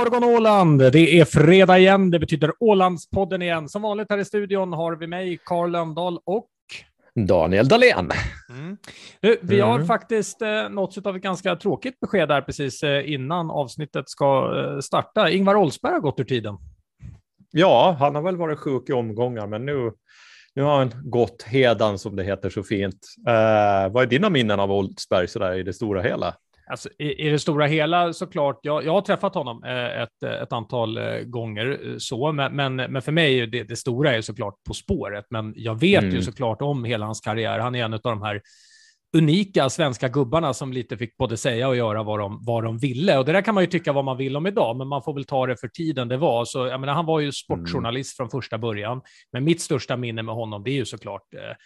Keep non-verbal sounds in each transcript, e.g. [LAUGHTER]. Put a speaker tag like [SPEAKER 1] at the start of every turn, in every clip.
[SPEAKER 1] Morgon Åland! Det är fredag igen. Det betyder Ålandspodden igen. Som vanligt här i studion har vi mig, Karl Lönndahl och
[SPEAKER 2] Daniel Dahlén.
[SPEAKER 1] Mm. Nu, vi har
[SPEAKER 2] Mm.
[SPEAKER 1] faktiskt eh, nåtts av ett ganska tråkigt besked där precis eh, innan avsnittet ska eh, starta. Ingvar Oldsberg har gått ur tiden.
[SPEAKER 2] Ja, han har väl varit sjuk i omgångar, men nu, nu har han gått hedan som det heter så fint. Eh, vad är dina minnen av Oldsberg sådär i det stora hela?
[SPEAKER 1] Alltså, i, I det stora hela såklart, jag, jag har träffat honom eh, ett, ett antal eh, gånger eh, så, men, men, men för mig är det, det stora är såklart På spåret, men jag vet
[SPEAKER 2] Mm.
[SPEAKER 1] ju såklart om hela hans karriär. Han är en av de här unika svenska gubbarna som lite fick både säga och göra vad de, vad de ville. Och det där kan man ju tycka vad man vill om idag, men man får väl ta det för tiden det var. Så jag menar, han var ju sportjournalist från första början, men mitt största minne med honom, det är ju såklart eh,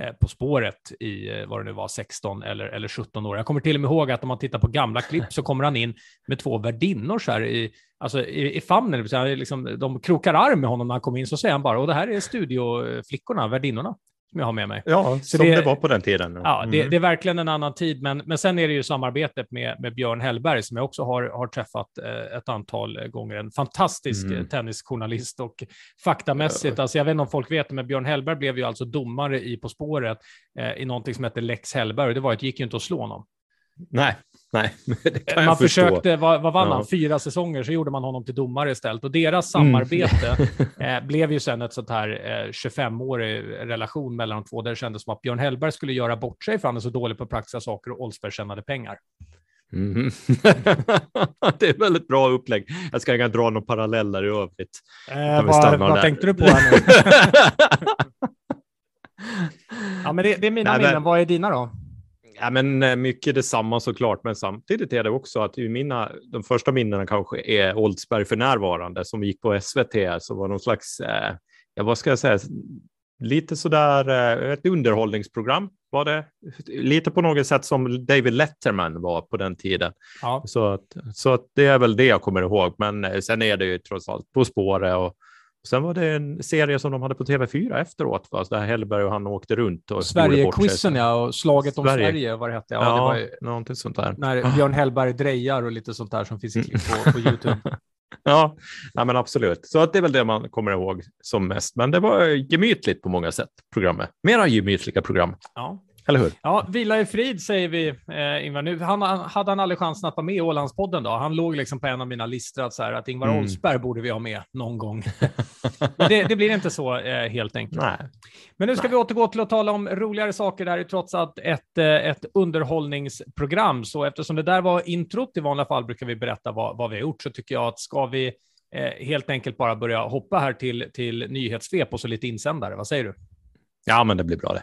[SPEAKER 1] Eh, på spåret i, eh, vad det nu var, 16 eller, eller 17 år. Jag kommer till och med ihåg att om man tittar på gamla klipp så kommer han in med två värdinnor så här i, alltså i, i famnen. Liksom, de krokar arm med honom när han kommer in, så säger han bara, och det här är studioflickorna, värdinnorna, jag har med mig.
[SPEAKER 2] Ja,
[SPEAKER 1] Så
[SPEAKER 2] som
[SPEAKER 1] det-
[SPEAKER 2] det, var på den tiden.
[SPEAKER 1] Ja, det,
[SPEAKER 2] Mm.
[SPEAKER 1] det är verkligen en annan tid, men, men sen är det ju samarbetet med, med Björn Hellberg som jag också har, har träffat eh, ett antal eh, gånger. En fantastisk
[SPEAKER 2] Mm.
[SPEAKER 1] mm. tennisjournalist och faktamässigt, alltså jag vet inte om folk vet det, men Björn Hellberg blev ju alltså domare i På spåret eh, i någonting som heter Lex Hellberg och det var att det gick ju inte att slå honom.
[SPEAKER 2] Nej, nej, [LAUGHS]
[SPEAKER 1] Man försökte, vad, vad vann
[SPEAKER 2] Ja.
[SPEAKER 1] han, fyra säsonger, så gjorde man honom till domare istället. Och deras
[SPEAKER 2] Mm.
[SPEAKER 1] samarbete [LAUGHS] eh, blev ju sen ett sånt här eh, 25-årig relation mellan de två, där det kändes som att Björn Hellberg skulle göra bort sig för han är så dålig på praktiska saker och Oldsberg tjänade pengar.
[SPEAKER 2] Mhm. [LAUGHS] det är väldigt bra upplägg. Jag ska inte dra några paralleller i övrigt.
[SPEAKER 1] Eh, vad vad tänkte du på här nu? ja, men det, det är mina
[SPEAKER 2] Nej, men-
[SPEAKER 1] minnen. Vad är dina då?
[SPEAKER 2] Ja, men eh, mycket detsamma såklart, men samtidigt är det också att i mina, de första minnena kanske är Oldsberg för närvarande som gick på SVT, så var någon slags, eh, ja vad ska jag säga, lite sådär, eh, ett underhållningsprogram var det, lite på något sätt som David Letterman var på den tiden.
[SPEAKER 1] Ja.
[SPEAKER 2] Så, att, så att det är väl det jag kommer ihåg, men sen är det ju trots allt På spåret och Sen var det en serie som de hade på TV4 efteråt, va? Där Hellberg och han åkte runt och.
[SPEAKER 1] Sverige-quizen ja, och slaget om
[SPEAKER 2] Sverige.
[SPEAKER 1] Vad det hette. Ja,
[SPEAKER 2] Ja,
[SPEAKER 1] det var ju
[SPEAKER 2] någonting sånt där.
[SPEAKER 1] när Björn Hellberg drejar och lite sånt där som finns i klipp på, på YouTube. [LAUGHS]
[SPEAKER 2] Ja, nej, men absolut. Så att det är väl det man kommer ihåg som mest. Men det var gemytligt på många sätt, programmet. Mera gemytliga program,
[SPEAKER 1] Ja.
[SPEAKER 2] Eller hur?
[SPEAKER 1] Ja, vila i frid säger vi, eh, Ingvar. Nu, han, han, hade han aldrig chansen att vara med i Ålandspodden då? Han låg liksom på en av mina listor att, så här, att Ingvar
[SPEAKER 2] Mm.
[SPEAKER 1] Oldsberg borde vi ha med någon gång. [LAUGHS] Men det, det blir inte så eh, helt enkelt.
[SPEAKER 2] Nej.
[SPEAKER 1] Men nu ska vi återgå till att tala om roligare saker. Det här är trots allt ett, eh, ett underhållningsprogram, så eftersom det där var introt, i vanliga fall brukar vi berätta vad, vad vi har gjort, så tycker jag att ska vi eh, helt enkelt bara börja hoppa här till, till nyhetssvep och så lite insändare. Vad säger du?
[SPEAKER 2] Ja, men det blir bra det.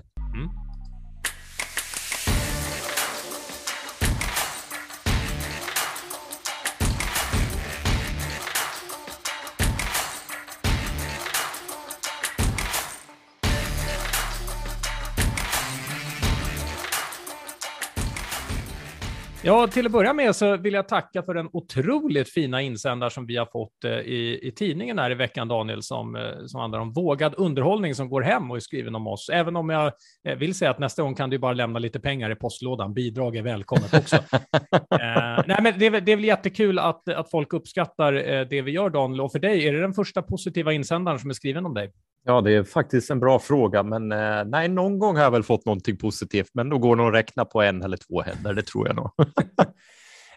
[SPEAKER 1] Ja, till att börja med så vill jag tacka för den otroligt fina insändare som vi har fått eh, i, i tidningen här i veckan, Daniel, som, eh, som handlar om vågad underhållning som går hem och är skriven om oss. Även om jag eh, vill säga att nästa gång kan du bara lämna lite pengar i postlådan. Bidrag är välkommet också. [LAUGHS] eh, nej, men det, det är väl jättekul att, att folk uppskattar det vi gör, Daniel. Och för dig, är det den första positiva insändaren som är skriven om dig?
[SPEAKER 2] Ja, det är faktiskt en bra fråga, men eh, nej, någon gång har jag väl fått någonting positivt, men då går det nog att räkna på en eller två händer, det tror jag nog. [LAUGHS]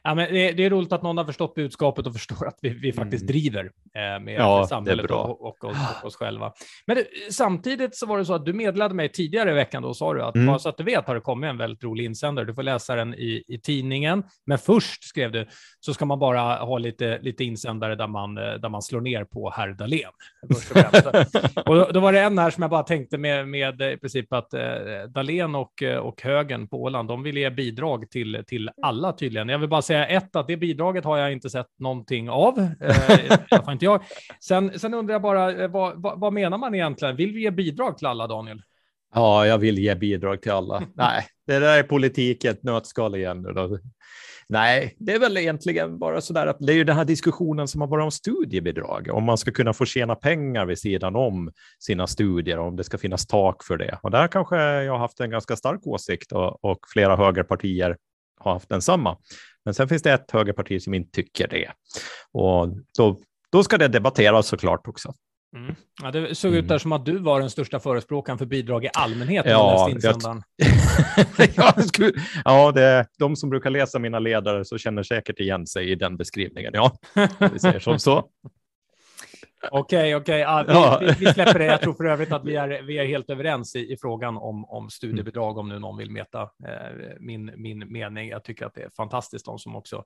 [SPEAKER 1] Ja, men det, det är roligt att någon har förstått budskapet och förstår att vi, vi faktiskt
[SPEAKER 2] Mm.
[SPEAKER 1] driver eh, med
[SPEAKER 2] Ja,
[SPEAKER 1] samhället och, och, oss, och oss själva. Men det, samtidigt så var det så att du meddelade mig tidigare i veckan, då sa du att
[SPEAKER 2] Mm.
[SPEAKER 1] bara så att du vet har det kommit en väldigt rolig insändare. Du får läsa den i, i tidningen, men först skrev du så ska man bara ha lite, lite insändare där man, eh, där man slår ner på herr Dahlén. och då, [LAUGHS] då var det en här som jag bara tänkte med, med i princip att eh, Dahlén och, eh, och högen på Åland, de vill ge bidrag till, till alla tydligen. Jag vill bara säga ett, att det bidraget har jag inte sett någonting av. Eh, inte jag. Sen, sen undrar jag bara, eh, vad, vad, vad menar man egentligen? Vill vi ge bidrag till alla, Daniel?
[SPEAKER 2] Ja, jag vill ge bidrag till alla. [LAUGHS] Nej, det där är politik i ett nötskal igen. då. Nej, det är väl egentligen bara så där att det är ju den här diskussionen som har varit om studiebidrag, om man ska kunna få tjäna pengar vid sidan om sina studier, om det ska finnas tak för det. Och där kanske jag har haft en ganska stark åsikt och, och flera högerpartier har haft densamma. Men sen finns det ett högerparti som inte tycker det. Och då, då ska det debatteras såklart också.
[SPEAKER 1] Mm. Ja, det såg ut där mm. som att du var den största förespråkaren för bidrag i allmänhet.
[SPEAKER 2] Ja, jag, [LAUGHS] jag skulle, ja det, de som brukar läsa mina ledare så känner säkert igen sig i den beskrivningen. Ja, vi säger som så.
[SPEAKER 1] Okej, okej. Ja, vi, vi, släpper det. Jag tror för övrigt att vi är, vi är helt överens i, i frågan om, om studiebidrag, om nu någon vill meta eh, min, min mening. Jag tycker att det är fantastiskt, de som också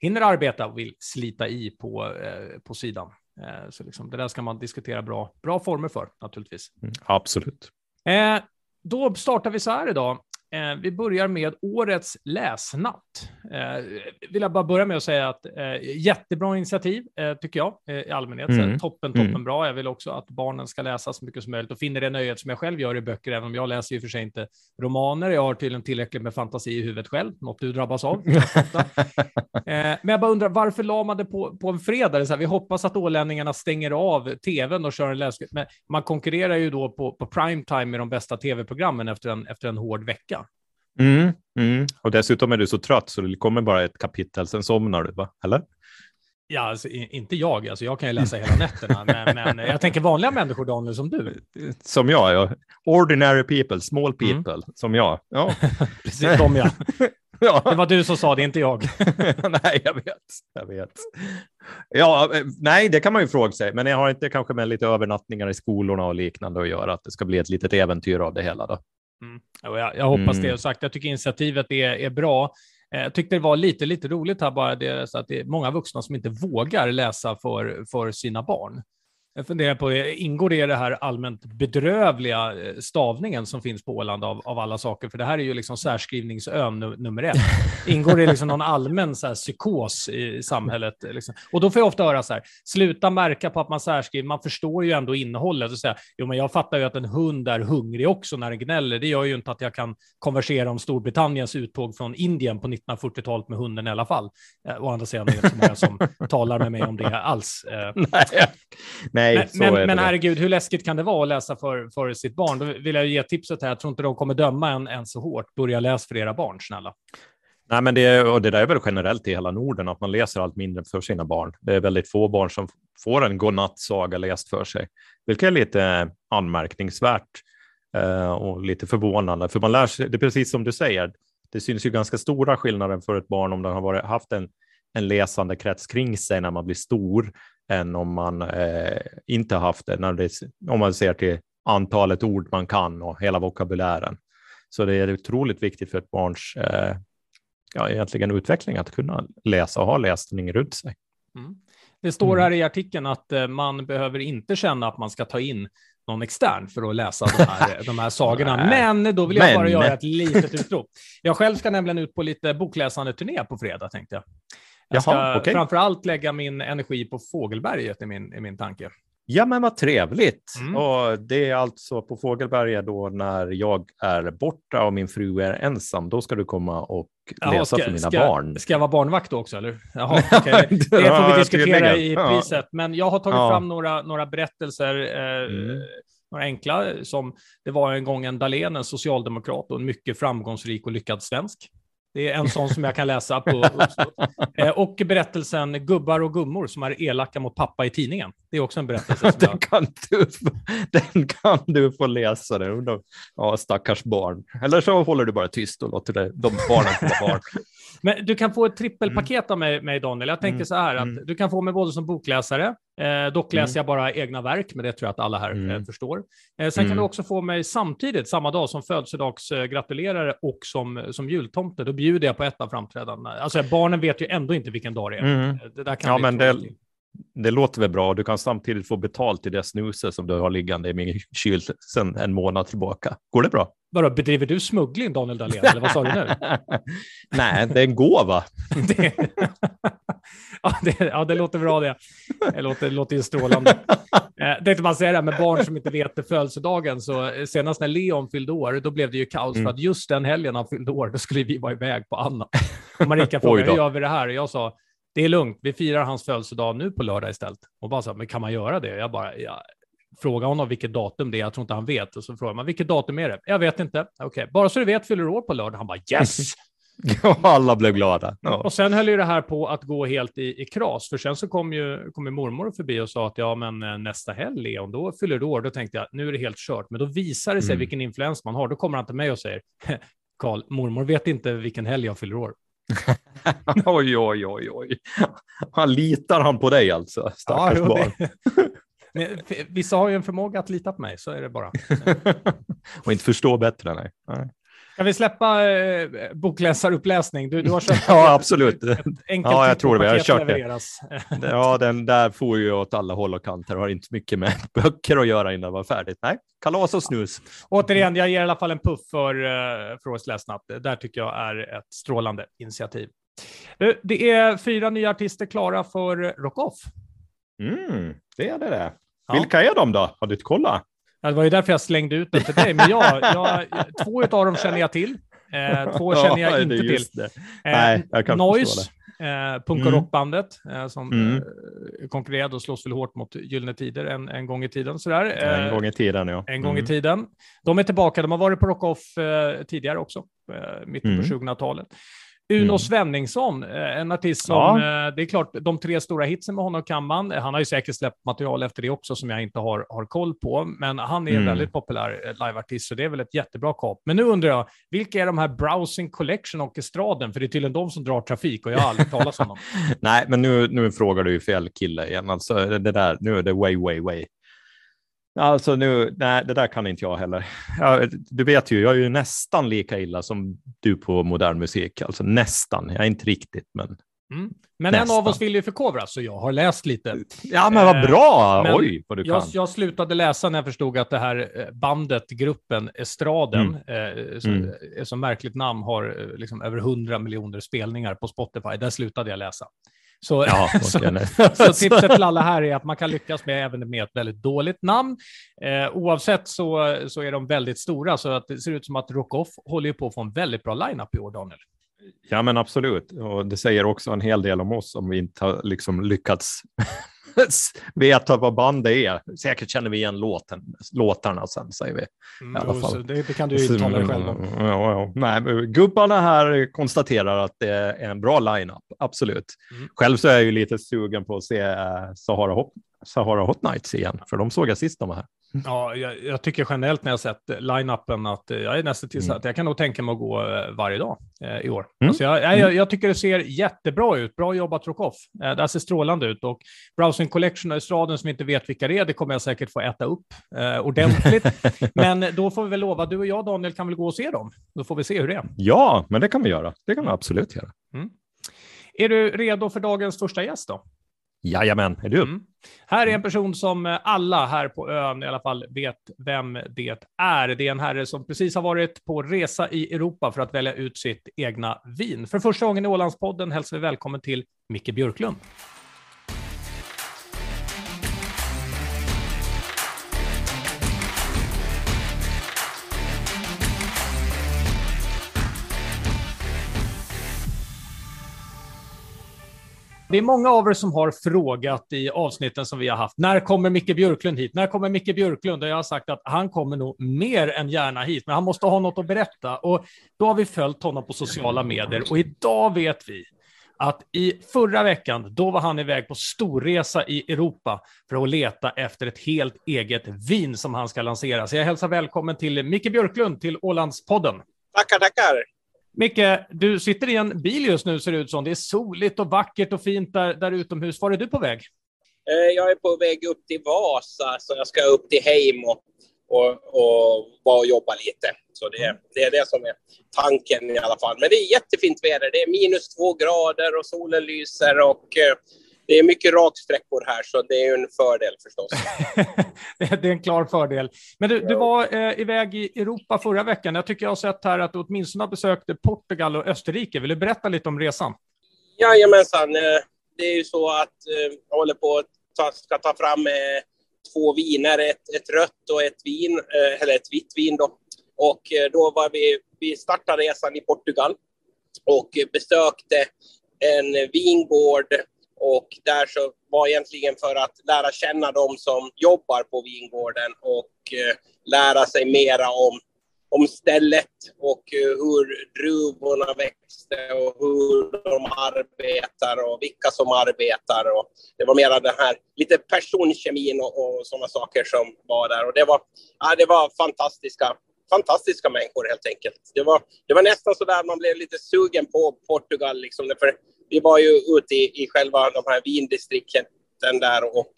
[SPEAKER 1] hinner arbeta och vill slita i på, eh, på sidan. Eh, så liksom, det där ska man diskutera bra, bra former för, naturligtvis.
[SPEAKER 2] Mm, absolut.
[SPEAKER 1] Eh, då startar vi så här idag. Eh, vi börjar med årets läsnatt. Eh, vill jag bara börja med att säga att eh, jättebra initiativ eh, tycker jag eh, i allmänhet. Mm. toppen, toppen mm. bra. Jag vill också att barnen ska läsa så mycket som möjligt och finner det nöjet som jag själv gör i böcker, även om jag läser ju för sig inte romaner. Jag har tydligen tillräckligt med fantasi i huvudet själv, något du drabbas av. [LAUGHS] Eh, men jag bara undrar, varför la man det på, på en fredag? Så här, vi hoppas att ålänningarna stänger av tvn och kör en läskrift. Men man konkurrerar ju då på, på primetime med de bästa tv-programmen efter en, efter en hård vecka.
[SPEAKER 2] Mm, mm. Och dessutom är du så trött så det kommer bara ett kapitel, sen somnar du, va? eller?
[SPEAKER 1] Ja, alltså, inte jag. Alltså, jag kan ju läsa hela nätterna, men, [LAUGHS] men, jag tänker vanliga människor, Daniel, som du.
[SPEAKER 2] Som jag, ja. Ordinary people, small mm. people, mm. som jag. Ja. [LAUGHS]
[SPEAKER 1] Precis, de ja. [LAUGHS] ja. Det var du som sa det, inte jag.
[SPEAKER 2] nej, jag vet. Jag vet. Ja, nej, det kan man ju fråga sig, men jag har inte kanske med lite övernattningar i skolorna och liknande att göra, att det ska bli ett litet äventyr av det hela då.
[SPEAKER 1] Mm. Jag, jag, hoppas mm. det. Och sagt, jag tycker initiativet är, är bra. Eh, jag tyckte det var lite, lite roligt här bara, det, så att det är många vuxna som inte vågar läsa för, för sina barn. Jag funderar på, ingår det i det här allmänt bedrövliga eh, stavningen som finns på Åland av, av alla saker? För det här är ju liksom särskrivningsön nummer ett. [LAUGHS] Ingår det liksom någon allmän så här, psykos i samhället? Liksom? Och då får jag ofta höra så här, sluta märka på att man särskriver, man förstår ju ändå innehållet och säga, jo men jag fattar ju att en hund är hungrig också när den gnäller. Det gör ju inte att jag kan konversera om Storbritanniens uttåg från Indien på 1940-talet med hunden i alla fall. Eh, å andra sidan är det inte så många som [LAUGHS] talar med mig om det alls. Eh.
[SPEAKER 2] Nej. Nej. Nej,
[SPEAKER 1] men, men, men herregud, hur läskigt kan det vara att läsa för, för sitt barn? Då vill jag ge tipset här, jag tror inte de kommer döma en, en så hårt. Börja läsa för era barn, snälla.
[SPEAKER 2] Nej, men det, och det där är väl generellt i hela Norden, att man läser allt mindre för sina barn. Det är väldigt få barn som får en godnattsaga läst för sig, vilket är lite anmärkningsvärt eh, och lite förvånande. För man lär sig, det är precis som du säger, det syns ju ganska stora skillnader för ett barn om den har varit, haft en, en läsande krets kring sig när man blir stor än om man eh, inte haft det, när det, om man ser till antalet ord man kan och hela vokabulären. Så det är otroligt viktigt för ett barns eh, ja, egentligen utveckling att kunna läsa och ha läsning runt sig. Mm.
[SPEAKER 1] Det står här i artikeln att eh, man behöver inte känna att man ska ta in någon extern för att läsa de här, [LAUGHS] de här sagorna. Men då vill jag Men... bara göra ett litet utrop. Jag själv ska nämligen ut på lite bokläsande turné på fredag, tänkte jag. Jag ska Jaha, okay. framför allt lägga min energi på Fågelberget, är min, är min tanke.
[SPEAKER 2] Ja, men vad trevligt. Mm. Och det är alltså på Fågelberget då när jag är borta och min fru är ensam. Då ska du komma och läsa ska, för mina
[SPEAKER 1] ska,
[SPEAKER 2] barn.
[SPEAKER 1] Ska jag vara barnvakt då också? Eller? Jaha, [LAUGHS] okay. Det får vi diskutera i priset. Men jag har tagit ja. fram några, några berättelser. Eh, mm. Några enkla, som det var en gång en Dahlén, en socialdemokrat och en mycket framgångsrik och lyckad svensk. Det är en sån som jag kan läsa på. [LAUGHS] Eh, och berättelsen Gubbar och gummor som är elaka mot pappa i tidningen. Det är också en berättelse. [LAUGHS]
[SPEAKER 2] den, jag... kan du, den kan du få läsa. Den. Ja, stackars barn. Eller så håller du bara tyst och låter det, de barnen vara barn. [LAUGHS]
[SPEAKER 1] Men du kan få ett trippelpaket mm. av mig, mig, Daniel. Jag tänker mm. så här att mm. du kan få mig både som bokläsare, eh, dock mm. läser jag bara egna verk, men det tror jag att alla här eh, mm. förstår. Eh, sen kan du mm. också få mig samtidigt, samma dag, som födelsedagsgratulerare och som, som jultomte. Då bjuder jag på ett av framträdandena. Alltså barnen vet ju ändå inte vilken dag det är. Det där kan
[SPEAKER 2] ja, men det, det låter väl bra. Du kan samtidigt få betalt i det snuset som du har liggande i min kyl sedan en månad tillbaka. Går det bra?
[SPEAKER 1] Vadå, bedriver du smuggling, Daniel Dahlén, eller vad sa du nu? [LAUGHS]
[SPEAKER 2] Nej, det är en gåva. [LAUGHS]
[SPEAKER 1] det... ja, det, ja, det låter bra det. Det låter, det låter ju strålande. Eh, tänkte man säga det här med barn som inte vet födelsedagen, så eh, senast när Leon fyllde år, då blev det ju kaos mm. för att just den helgen han fyllde år, då skulle vi vara iväg på annat. Och Marika [LAUGHS] frågade, hur gör vi det här? Och jag sa, det är lugnt, vi firar hans födelsedag nu på lördag istället. Och bara så, men kan man göra det? Jag bara, ja, fråga honom vilket datum det är, jag tror inte han vet. Och så frågar man, vilket datum är det? Jag vet inte. Okej, okay. bara så du vet fyller du år på lördag. Han bara, yes! [LAUGHS]
[SPEAKER 2] Ja, alla blev glada. Ja.
[SPEAKER 1] Och sen höll ju det här på att gå helt i, i kras, för sen så kom ju, kom ju mormor förbi och sa att ja, men eh, nästa helg, Leon, då fyller du år. Då tänkte jag, nu är det helt kört. Men då visar det sig
[SPEAKER 2] Mm.
[SPEAKER 1] vilken influens man har. Då kommer han till mig och säger, [LAUGHS] Karl, mormor vet inte vilken helg jag fyller år. [LAUGHS]
[SPEAKER 2] Oj, oj, oj, oj. Han litar han på dig alltså, stackars
[SPEAKER 1] jo,
[SPEAKER 2] barn. [LAUGHS]
[SPEAKER 1] Men Vissa har ju en förmåga att lita på mig, så är det bara. [LAUGHS]
[SPEAKER 2] Och inte förstå bättre, nej. nej.
[SPEAKER 1] Kan vi släppa eh, bokläsaruppläsning? Du, du har köpt [LAUGHS]
[SPEAKER 2] Ja, absolut.
[SPEAKER 1] ett enkelt [LAUGHS]
[SPEAKER 2] Ja, jag tror det. Jag har kört det.
[SPEAKER 1] levereras. [LAUGHS]
[SPEAKER 2] Ja, den där får ju åt alla håll och kanter. Har inte mycket med böcker att göra innan det var färdigt. Nej, kalas och snus.
[SPEAKER 1] Återigen, jag ger i alla fall en puff för, uh, för årets läsnapp. Det där tycker jag är ett strålande initiativ. Det är fyra nya artister klara för Rock Off.
[SPEAKER 2] Mm, det är det. det.
[SPEAKER 1] Ja.
[SPEAKER 2] Vilka är de då? Har du inte kollat?
[SPEAKER 1] Ja, Det var ju därför jag slängde ut den till dig, men jag, jag, två av dem känner jag till. Eh, två känner jag
[SPEAKER 2] Ja,
[SPEAKER 1] inte till.
[SPEAKER 2] det.
[SPEAKER 1] Eh,
[SPEAKER 2] Nej,
[SPEAKER 1] Noise, eh, punk och
[SPEAKER 2] Mm.
[SPEAKER 1] rockbandet, eh, som
[SPEAKER 2] Mm.
[SPEAKER 1] eh, konkurrerade och slåss väl hårt mot Gyllene Tider en, en gång i tiden. Sådär.
[SPEAKER 2] En
[SPEAKER 1] Eh,
[SPEAKER 2] gång i tiden, ja.
[SPEAKER 1] En gång i
[SPEAKER 2] Mm.
[SPEAKER 1] tiden. De är tillbaka. De har varit på Rock-Off eh, tidigare också, mitten
[SPEAKER 2] Mm.
[SPEAKER 1] på 2000-talet. Uno
[SPEAKER 2] Mm.
[SPEAKER 1] Svenningsson, eh, en artist som,
[SPEAKER 2] Ja.
[SPEAKER 1] eh, det är klart, de tre stora hitsen med honom kan man. Han har ju säkert släppt material efter det också som jag inte har, har koll på, men han är en
[SPEAKER 2] Mm.
[SPEAKER 1] väldigt populär eh, liveartist, så det är väl ett jättebra kap. Men nu undrar jag, vilka är de här Browsing Collection och Estraden? För det är tydligen de som drar trafik och jag har aldrig talat om dem. [LAUGHS]
[SPEAKER 2] Nej, men nu, nu frågar du ju fel kille igen. Alltså, det där, nu är det way, way, way. Alltså nu, nej, det där kan inte jag heller. Ja, du vet ju, jag är ju nästan lika illa som du på modern musik. Alltså nästan, jag är inte riktigt, men
[SPEAKER 1] Mm. Men en
[SPEAKER 2] Nästan.
[SPEAKER 1] av oss vill ju förkovras, så jag har läst lite.
[SPEAKER 2] ja, men vad
[SPEAKER 1] Eh,
[SPEAKER 2] bra!
[SPEAKER 1] men
[SPEAKER 2] Oj, vad du
[SPEAKER 1] Jag,
[SPEAKER 2] kan.
[SPEAKER 1] jag slutade läsa när jag förstod att det här eh, bandet, gruppen Estraden, eh, som,
[SPEAKER 2] Mm.
[SPEAKER 1] är så märkligt namn, har eh, liksom över 100 miljoner spelningar på Spotify. Där slutade jag läsa. Så,
[SPEAKER 2] Ja, [LAUGHS]
[SPEAKER 1] så, [LAUGHS] så tipset till alla här är att man kan lyckas med även med ett väldigt dåligt namn. Eh, oavsett så, så är de väldigt stora, så att det ser ut som att Rock Off håller på att få en väldigt bra line-up i år, Daniel.
[SPEAKER 2] Ja, men absolut. Och det säger också en hel del om oss om vi inte har liksom lyckats [LAUGHS] veta vad bandet är. Säkert känner vi igen låten, låtarna sen, säger vi.
[SPEAKER 1] Mm,
[SPEAKER 2] I alla fall.
[SPEAKER 1] det, det kan du ju tala dig själv om.
[SPEAKER 2] Ja, ja. Nej, gubbarna här konstaterar att det är en bra line-up, absolut.
[SPEAKER 1] Mm.
[SPEAKER 2] Själv så är jag ju lite sugen på att se eh, Sahara Hot, Sahara Hot Nights igen, för de såg jag sist de var här.
[SPEAKER 1] Ja, jag, jag tycker generellt när jag sett line-upen att eh, jag är nästan till så
[SPEAKER 2] Mm.
[SPEAKER 1] att jag kan nog tänka mig att gå eh, varje dag eh, i år.
[SPEAKER 2] Mm.
[SPEAKER 1] Alltså jag, jag, jag, jag tycker det ser jättebra ut. Bra jobbat Rokoff. Eh, det här ser strålande ut och Browsing Collection och Estraden som inte vet vilka det är, det kommer jag säkert få äta upp eh, ordentligt. [LAUGHS] Men då får vi väl lova, du och jag Daniel kan väl gå och se dem. Då får vi se hur det är.
[SPEAKER 2] Ja, men det kan vi göra. Det kan vi absolut göra.
[SPEAKER 1] Är du redo för dagens första gäst då?
[SPEAKER 2] Jajamän, är du?
[SPEAKER 1] Mm. Här är en person som eh, alla här på ön i alla fall vet vem det är. Det är en herre som precis har varit på resa i Europa för att välja ut sitt egna vin. För första gången i Ålandspodden hälsar vi välkommen till Micke Björklund. Det är många av er som har frågat i avsnitten som vi har haft. När kommer Micke Björklund hit? När kommer Micke Björklund? Och jag har sagt att han kommer nog mer än gärna hit, men han måste ha något att berätta. Och då har vi följt honom på sociala medier och idag vet vi att i förra veckan, då var han iväg på storresa i Europa för att leta efter ett helt eget vin som han ska lansera. Så jag hälsar välkommen till Micke Björklund till Ålandspodden.
[SPEAKER 3] Tackar, tackar.
[SPEAKER 1] Micke, du sitter i en bil just nu ser det ut som. Det är soligt och vackert och fint där, där utomhus. Var är du på väg?
[SPEAKER 3] Eh, Jag är på väg upp till Vasa, så jag ska upp till Heim och, och, och vara och jobba lite. Så det, det är det som är tanken i alla fall. Men det är jättefint väder. Det är minus två grader och solen lyser och eh, det är mycket raksträckor här, så det är en fördel förstås. [LAUGHS]
[SPEAKER 1] det är en klar fördel. Men du, du var eh, iväg i Europa förra veckan. Jag tycker jag har sett här att du åtminstone har besökt Portugal och Österrike. Vill du berätta lite om resan?
[SPEAKER 3] Jajamensan. eh, Det är ju så att eh, jag håller på att ta, ska ta fram eh, två viner, ett, ett rött och ett vin, eh, eller ett vitt vin då. Och eh, då var vi, vi startade resan i Portugal och besökte en vingård och där så var egentligen för att lära känna de som jobbar på vingården och eh, lära sig mera om, om stället och eh, hur druvorna växte och hur de arbetar och vilka som arbetar. Och det var mera den här lite personkemin och, och sådana saker som var där. Och det var, ja, det var fantastiska fantastiska människor helt enkelt. Det var, det var nästan så där man blev lite sugen på Portugal. Liksom, för vi var ju ute i, i själva de här vindistrikten där och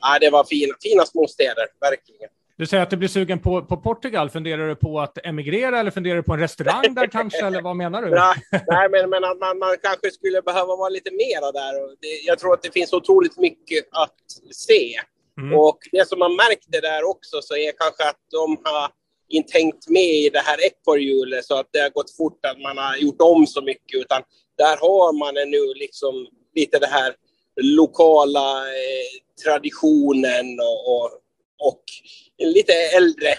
[SPEAKER 3] ja, det var fina, fina små städer, verkligen.
[SPEAKER 1] Du säger att du blir sugen på, på Portugal. Funderar du på att emigrera eller funderar du på en restaurang där kanske? Eller vad menar du? [LAUGHS]
[SPEAKER 3] Nej, nej men, men att man, man kanske skulle behöva vara lite mera där. Och det, jag tror att det finns otroligt mycket att se. Mm. Och det som man märkte där också så är kanske att de har inte hängt med i det här ekorrhjulet så att det har gått fort att man har gjort om så mycket. Utan där har man nu liksom lite det här lokala eh, traditionen och, och, och, lite äldre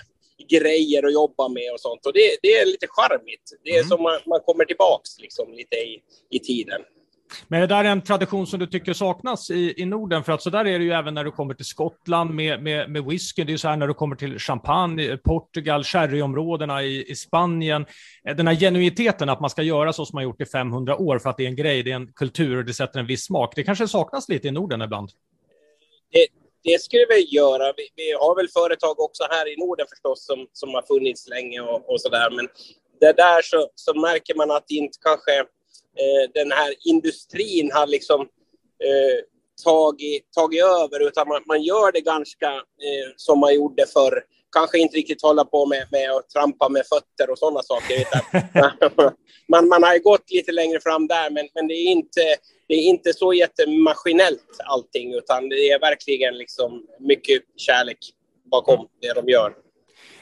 [SPEAKER 3] grejer att jobba med och sånt. Och det, det är lite charmigt. Det är mm. som man, man kommer tillbaks liksom lite i, i tiden.
[SPEAKER 1] Men är det där en tradition som du tycker saknas i, i Norden? För att så där är det ju även när du kommer till Skottland med, med, med whisky. Det är ju så här när du kommer till champagne, eh, Portugal, sherryområdena i, i Spanien. Eh, den här genuiniteten, att man ska göra så som man gjort i 500 år för att det är en grej, det är en kultur och det sätter en viss smak. Det kanske saknas lite i Norden ibland?
[SPEAKER 3] Det, det skulle vi göra. Vi, vi, har väl företag också här i Norden förstås som, som har funnits länge och, och så där. Men det där så, så märker man att det inte kanske den här industrin har liksom eh, tagit, tagit över, utan man, man gör det ganska eh, som man gjorde förr. Kanske inte riktigt hålla på med, med att trampa med fötter och sådana saker. [LAUGHS] man, man har gått lite längre fram där, men, men det, är inte, det är inte så jättemaskinellt allting, utan det är verkligen liksom mycket kärlek bakom det de gör.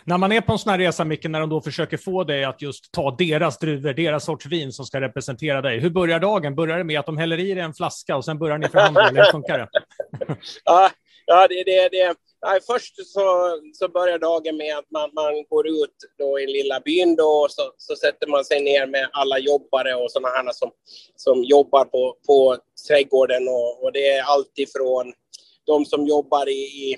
[SPEAKER 1] När man är på en sån här resa, Micke, när de då försöker få dig att just ta deras druvor, deras sorts vin som ska representera dig. Hur börjar dagen? Börjar det med att de häller i dig en flaska och sen börjar ni förhandla, eller hur funkar det? [LAUGHS]
[SPEAKER 3] ja, ja det, det, det. Nej, först så, så börjar dagen med att man, man går ut då i lilla byn då, och så, så sätter man sig ner med alla jobbare och sådana här som, som jobbar på, på trädgården och, och det är alltifrån de som jobbar i, i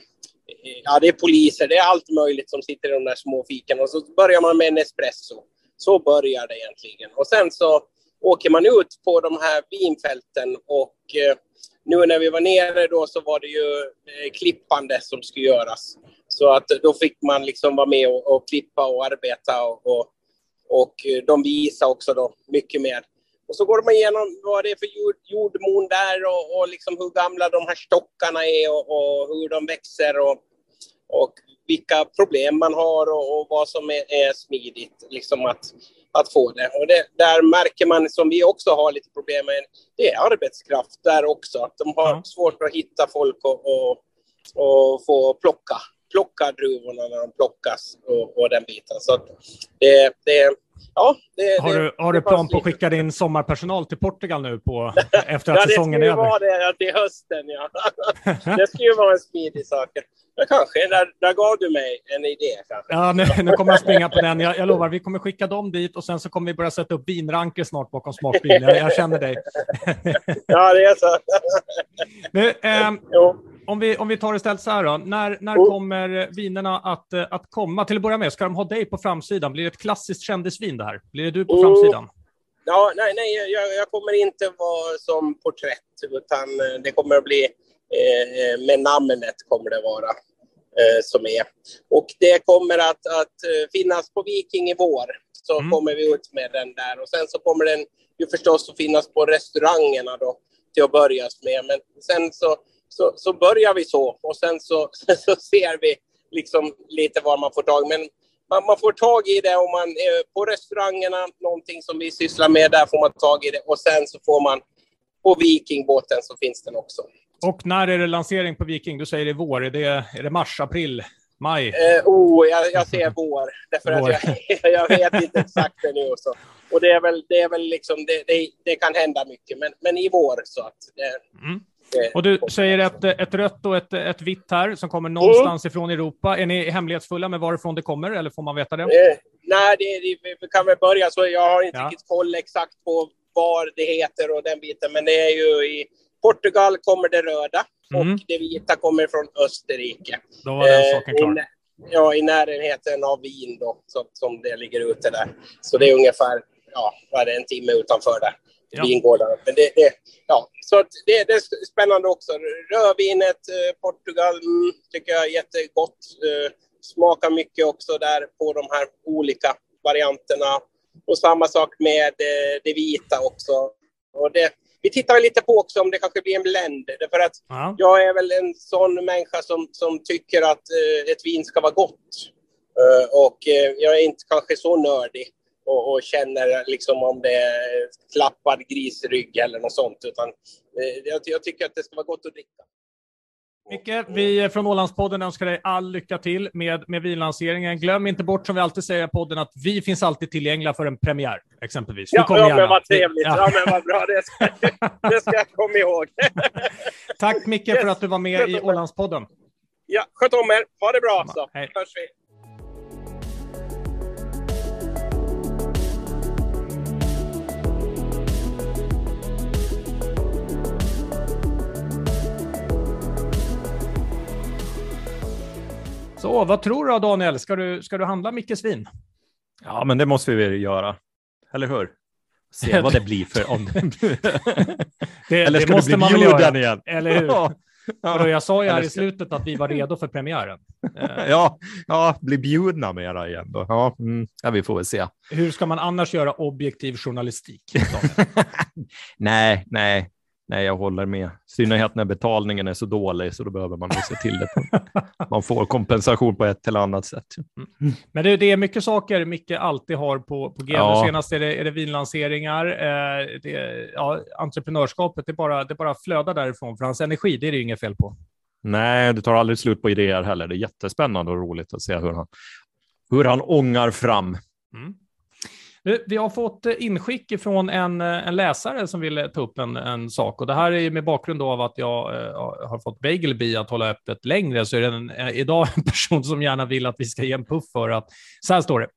[SPEAKER 3] ja, det är poliser, det är allt möjligt som sitter i de där små fiken och så börjar man med en espresso. Så börjar det egentligen. Och sen så åker man ut på de här vinfälten och eh, nu när vi var nere då så var det ju eh, klippande som skulle göras. Så att då fick man liksom vara med och, och klippa och arbeta och, och, och eh, de visade också då mycket mer. Och så går man igenom vad det är för jord, jordmon där och, och liksom hur gamla de här stockarna är och, och hur de växer och, och vilka problem man har och, och vad som är, är, smidigt liksom att, att få det. Och det, där märker man, som vi också har lite problem med, det är arbetskraft där också. Att de har svårt att hitta folk och, och, och få plocka, plocka druvorna när de plockas och, och den biten. Så det, det ja, det,
[SPEAKER 1] har, du, har du plan på att skicka din sommarpersonal till Portugal nu på, [LAUGHS] efter att ja, säsongen är över?
[SPEAKER 3] Ja, det skulle vara det till hösten. Ja. det skulle ju vara en smidig sak. Ja, kanske. Där, där gav du mig en idé. Kanske.
[SPEAKER 1] Ja, nu, nu kommer jag springa på den. Jag, jag lovar, vi kommer skicka dem dit och sen så kommer vi börja sätta upp vinranker snart bakom smartbilen. Jag, jag känner dig. [LAUGHS]
[SPEAKER 3] ja, det är så. [LAUGHS]
[SPEAKER 1] nu, eh, om, vi, om vi tar istället så här då. När, när oh. kommer vinerna att, eh, att komma? Till att börja med, ska de ha dig på framsidan? Blir det ett klassiskt kändisvin det här? Blir det du på oh. framsidan?
[SPEAKER 3] Ja, nej, nej jag, jag, kommer inte vara som porträtt, utan eh, det kommer att bli eh, med namnet kommer det vara eh, som är. Och det kommer att, att eh, finnas på Viking i vår. Så mm. kommer vi ut med den där och sen så kommer den ju förstås att finnas på restaurangerna då till att börja med. Men sen så, så, så börjar vi så och sen så, [LAUGHS] så ser vi liksom lite var man får tag. Men man, man, får tag i det om man är på restaurangerna, någonting som vi sysslar med, där får man tag i det och sen så får man på Vikingbåten så finns den också.
[SPEAKER 1] Och när är det lansering på Viking? Du säger det är vår. Är det, är det mars, april, maj?
[SPEAKER 3] Eh, oh, jag, jag ser [LAUGHS] vår. Därför vår. att jag, [LAUGHS] jag vet inte exakt det nu. Så. Och det är väl, det är väl liksom, det, det, det kan hända mycket, men, men i vår så att det,
[SPEAKER 1] mm. Och du säger ett, ett rött och ett, ett vitt här som kommer någonstans mm. ifrån Europa. Är ni hemlighetsfulla med varifrån det kommer eller får man veta det? Eh,
[SPEAKER 3] nej, det, det, vi kan väl börja så. Jag har inte ja. riktigt koll exakt på vad det heter och den biten, men det är ju i Portugal kommer det röda mm. och det vita kommer från Österrike.
[SPEAKER 1] Då var den saken klar. Eh,
[SPEAKER 3] ja, i närheten av Wien då, som, som det ligger ute där. Så det är ungefär, ja, vad är det, en timme utanför där. Ja. Vingårdarna. Men det, det, ja, så det, det är spännande också. Rödvinet, eh, Portugal, mm, tycker jag är jättegott. Eh, smakar mycket också där på de här olika varianterna. Och samma sak med eh, det vita också. Och det, vi tittar lite på också om det kanske blir en blend. För att ja. jag är väl en sån människa som, som tycker att eh, ett vin ska vara gott. Och jag är inte kanske så nördig och, och, känner liksom om det är klappad grisrygg eller något sånt. Utan eh, jag, jag tycker att det ska vara gott att dricka.
[SPEAKER 1] Micke, vi från Ålandspodden önskar dig all lycka till med, med vinlanseringen. Glöm inte bort, som vi alltid säger i podden, att vi finns alltid tillgängliga för en premiär, exempelvis.
[SPEAKER 3] Ja, ja men vad trevligt. Ja. ja. men vad bra. Det ska, [LAUGHS] det ska jag komma ihåg.
[SPEAKER 1] Tack Micke yes. för att du var med i Ålandspodden.
[SPEAKER 3] Ja, sköt om er. Ha det bra så. Hej. Hörs vi.
[SPEAKER 1] Så vad tror du Daniel? Ska du, ska du handla Mickes vin?
[SPEAKER 2] Ja, men det måste vi väl göra. Eller hur? Se vad det blir för om [LAUGHS]
[SPEAKER 1] det, Eller det måste man bjuden igen? Eller hur? [LAUGHS] Ja. Ja. Jag sa ju här i slutet att vi var redo för premiären. [LAUGHS]
[SPEAKER 2] ja, ja, bli bjudna mera igen då. Ja, mm, ja, vi får väl se.
[SPEAKER 1] Hur ska man annars göra objektiv journalistik?
[SPEAKER 2] nej, nej, Nej, jag håller med. I synnerhet när betalningen är så dålig, så då behöver man se till det. [LAUGHS] Man får kompensation på ett eller annat sätt.
[SPEAKER 1] Mm. Men det, det, är mycket saker Micke alltid har på, på G. Ja. Senast är det, är det vinlanseringar. Eh, det, ja, entreprenörskapet, det bara, det bara flödar därifrån. För hans energi, det är det ju inget fel på.
[SPEAKER 2] Nej, det tar aldrig slut på idéer heller. Det är jättespännande och roligt att se hur han, hur han ångar fram. Mm.
[SPEAKER 1] Vi har fått eh, inskick från en, eh, en läsare som vill ta upp en, en sak. Och det här är med bakgrund av att jag eh, har fått Bagelby att hålla öppet längre, så är det en, eh, idag en [LAUGHS] person som gärna vill att vi ska ge en puff för att, så här står det.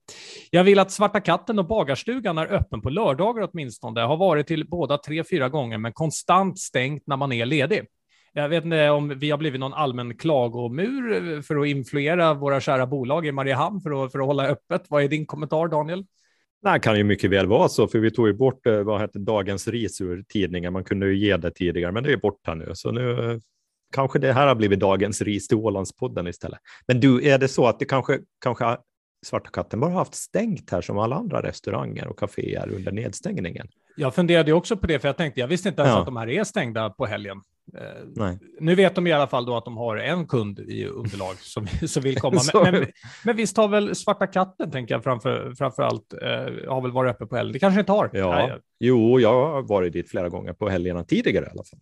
[SPEAKER 1] Jag vill att Svarta katten och Bagarstugan är öppen på lördagar åtminstone. Det har varit till båda tre, fyra gånger, men konstant stängt när man är ledig. Jag vet inte om vi har blivit någon allmän klagomur för att influera våra kära bolag i Mariehamn för att, för att hålla öppet. Vad är din kommentar, Daniel?
[SPEAKER 2] Det kan ju mycket väl vara så, för vi tog ju bort eh, vad heter Dagens Ris ur tidningen. Man kunde ju ge det tidigare, men det är borta nu. Så nu eh, kanske det här har blivit Dagens Ris till Ålandspodden istället. Men du, är det så att det kanske, kanske Svarta katten bara haft stängt här som alla andra restauranger och kaféer under nedstängningen?
[SPEAKER 1] Jag funderade också på det, för jag tänkte, jag visste inte ens ja. att de här är stängda på helgen. Eh, Nej. Nu vet de i alla fall då att de har en kund i underlag [LAUGHS] som, som vill komma. Men, men, men, visst har väl Svarta katten, tänker jag, framför, framför allt, eh, har väl varit uppe på helgen. Det kanske inte har.
[SPEAKER 2] Ja. Nej. Jo, jag har varit dit flera gånger på helgerna tidigare i alla fall.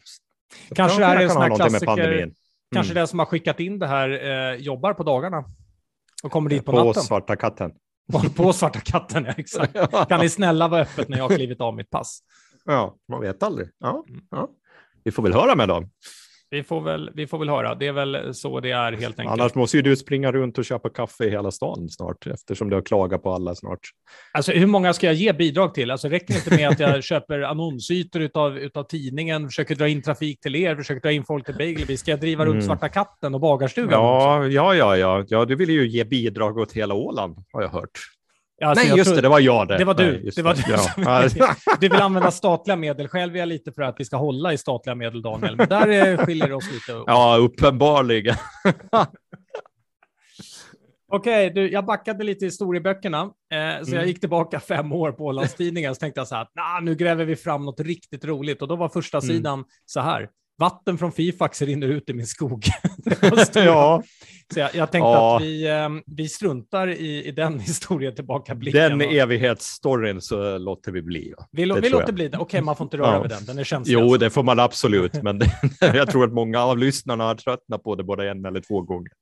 [SPEAKER 1] Så kanske är det en sån här klassiker, mm. kanske den som har skickat in det här eh, jobbar på dagarna och kommer dit på, på natten.
[SPEAKER 2] På Svarta katten.
[SPEAKER 1] På Svarta katten, ja, exakt. [LAUGHS] Kan ni snälla vara öppet när jag har klivit av mitt pass?
[SPEAKER 2] Ja, man vet aldrig. Ja, mm. ja vi får väl höra med dem.
[SPEAKER 1] Vi får, väl, vi får väl höra. Det är väl så det är helt enkelt.
[SPEAKER 2] Annars måste ju du springa runt och köpa kaffe i hela stan snart, eftersom du har klagat på alla snart.
[SPEAKER 1] Alltså hur många ska jag ge bidrag till? Alltså räcker det inte med att jag [LAUGHS] köper annonsytor utav, utav tidningen, försöker dra in trafik till er, försöker dra in folk till Bagelby? Ska jag driva runt mm. Svarta katten och bagarstugan?
[SPEAKER 2] Ja, ja, ja, ja, ja. Du vill ju ge bidrag åt hela Åland, har jag hört. Alltså, Nej, just tror, det, det var jag det.
[SPEAKER 1] Det var du.
[SPEAKER 2] Nej,
[SPEAKER 1] det var du, ja. du vill använda statliga medel. Själv är jag lite för att vi ska hålla i statliga medel, Daniel. Men där skiljer det oss lite.
[SPEAKER 2] Ja, uppenbarligen. [LAUGHS]
[SPEAKER 1] Okej, okay, jag backade lite i historieböckerna, eh, så mm. jag gick tillbaka fem år på Ålandstidningen, så tänkte jag så här, nah, nu gräver vi fram något riktigt roligt. Och då var första mm. sidan så här, vatten från Fifax rinner ut i min skog. [LAUGHS] ja. Så jag, jag tänkte ja. att vi, ehm, vi struntar i, i den [LAUGHS] historien tillbakablicken.
[SPEAKER 2] Den evighetsstoryn så låter vi bli. Ja.
[SPEAKER 1] Vi, vi låter jag. bli det. Okej, okay, man får inte röra ja. vid den. Den är känslig.
[SPEAKER 2] Jo, alltså. det får man absolut, men [LAUGHS] jag tror att många av lyssnarna har tröttnat på det både en eller två gånger.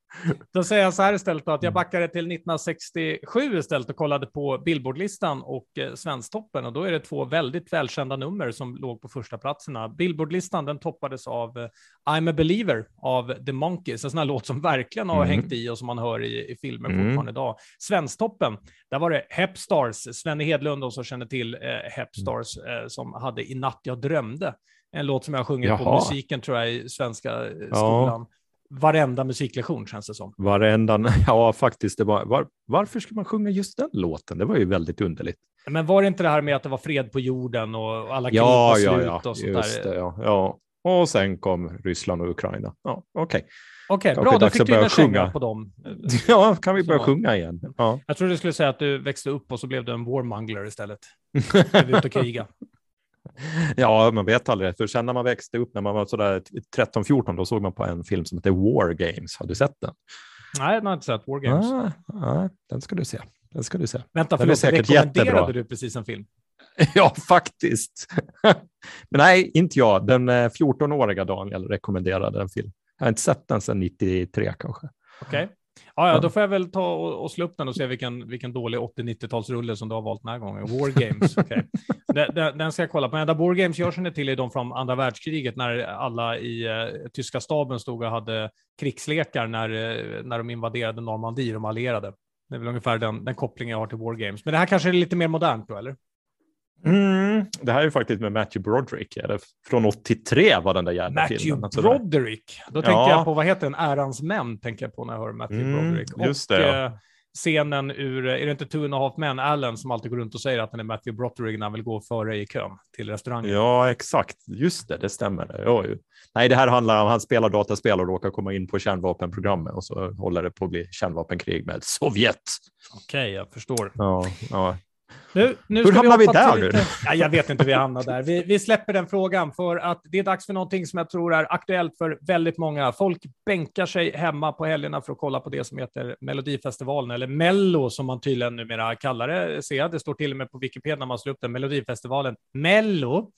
[SPEAKER 1] Då säger jag så här istället då, att jag mm. backade till 1967 istället och kollade på Billboardlistan och eh, Svensktoppen och då är det två väldigt välkända nummer som låg på första platserna. Billboardlistan den toppades av eh, I'm a believer av The Monkeys, en sån här låt som verkligen har mm. hängt i och som man hör i, i filmer mm. fortfarande idag. Svensktoppen, där var det Hepstars, Svenne Hedlund och så känner till eh, Hepstars mm. eh, som hade I natt jag drömde. En låt som jag har sjungit Jaha. på musiken tror jag i svenska eh, skolan. Ja. varenda musiklektion känns det som.
[SPEAKER 2] Varenda, [LAUGHS] ja faktiskt. Det var, var, varför skulle man sjunga just den låten? Det var ju väldigt underligt.
[SPEAKER 1] Men var det inte det här med att det var fred på jorden och alla krig
[SPEAKER 2] Ja,
[SPEAKER 1] var slut
[SPEAKER 2] ja, ja.
[SPEAKER 1] och sånt
[SPEAKER 2] Just
[SPEAKER 1] där?
[SPEAKER 2] det, ja, ja. Och sen kom Ryssland och Ukraina. Ja, okej.
[SPEAKER 1] Okej,
[SPEAKER 2] Kanske
[SPEAKER 1] bra. Då fick du
[SPEAKER 2] börja sjunga.
[SPEAKER 1] på dem. [LAUGHS]
[SPEAKER 2] Ja, kan vi
[SPEAKER 1] Så
[SPEAKER 2] börja
[SPEAKER 1] var-
[SPEAKER 2] sjunga igen? Ja.
[SPEAKER 1] Jag trodde du skulle säga att du växte upp och så blev du en warmongler istället. [LAUGHS] Blev ut och kriga.
[SPEAKER 2] ja, man vet aldrig. För sen när man växte upp, när man var sådär 13-14, då såg man på en film som heter War Games. Har du sett den?
[SPEAKER 1] Nej, jag har inte sett War Games.
[SPEAKER 2] Ah, ah, den ska du se. Den ska du se.
[SPEAKER 1] Vänta,
[SPEAKER 2] den är
[SPEAKER 1] förlåt,
[SPEAKER 2] säkert
[SPEAKER 1] rekommenderade
[SPEAKER 2] jättebra.
[SPEAKER 1] du precis en film? [LAUGHS]
[SPEAKER 2] Ja, faktiskt. [LAUGHS] Men nej, inte jag. Den eh, 14-åriga Daniel rekommenderade en film. Jag har inte sett den sedan 93 kanske.
[SPEAKER 1] Okej. Ja, ja,
[SPEAKER 2] Ja.
[SPEAKER 1] då får jag väl ta och, och slå upp den och se vilken, vilken dålig 80-90-talsrulle som du har valt den här gången. War Games. okej. [LAUGHS] Den, den, den ska jag kolla på. Enda War Games jag känner till är de från andra världskriget när alla i eh, tyska staben stod och hade krigslekar när, eh, när de invaderade Normandie, de allierade. Det är väl ungefär den, den kopplingen jag har till War Games. Men det här kanske är lite mer modernt då, eller?
[SPEAKER 2] Mm. Det här är ju faktiskt med Matthew Broderick. Det från 83 var den där jävla
[SPEAKER 1] Matthew
[SPEAKER 2] filmen. Alltså, det-
[SPEAKER 1] Broderick. Då tänker
[SPEAKER 2] Ja.
[SPEAKER 1] jag på, vad heter den? Ärans män, tänker jag på när jag hör Matthew
[SPEAKER 2] Mm,
[SPEAKER 1] Broderick.
[SPEAKER 2] just
[SPEAKER 1] och
[SPEAKER 2] det, ja.
[SPEAKER 1] eh, scenen ur, är det inte Two and a half men, Allen, som alltid går runt och säger att han är Matthew Broderick när han vill gå före i kön till restaurangen.
[SPEAKER 2] Ja, exakt. Just det, det stämmer. Ja, ju. Nej, det här handlar om han spelar dataspel och råkar komma in på kärnvapenprogrammet och så håller det på att bli kärnvapenkrig med Sovjet.
[SPEAKER 1] Okej, jag förstår.
[SPEAKER 2] Ja, ja.
[SPEAKER 1] Nu, nu
[SPEAKER 2] Hur hamnar vi där
[SPEAKER 1] Lite... Ja, jag vet inte hur vi hamnar där. Vi, vi släpper den frågan för att det är dags för någonting som jag tror är aktuellt för väldigt många. Folk bänkar sig hemma på helgerna för att kolla på det som heter Melodifestivalen, eller Mello som man tydligen numera kallar det. Ser jag. Det står till och med på Wikipedia när man slår upp den, Melodifestivalen. Mello.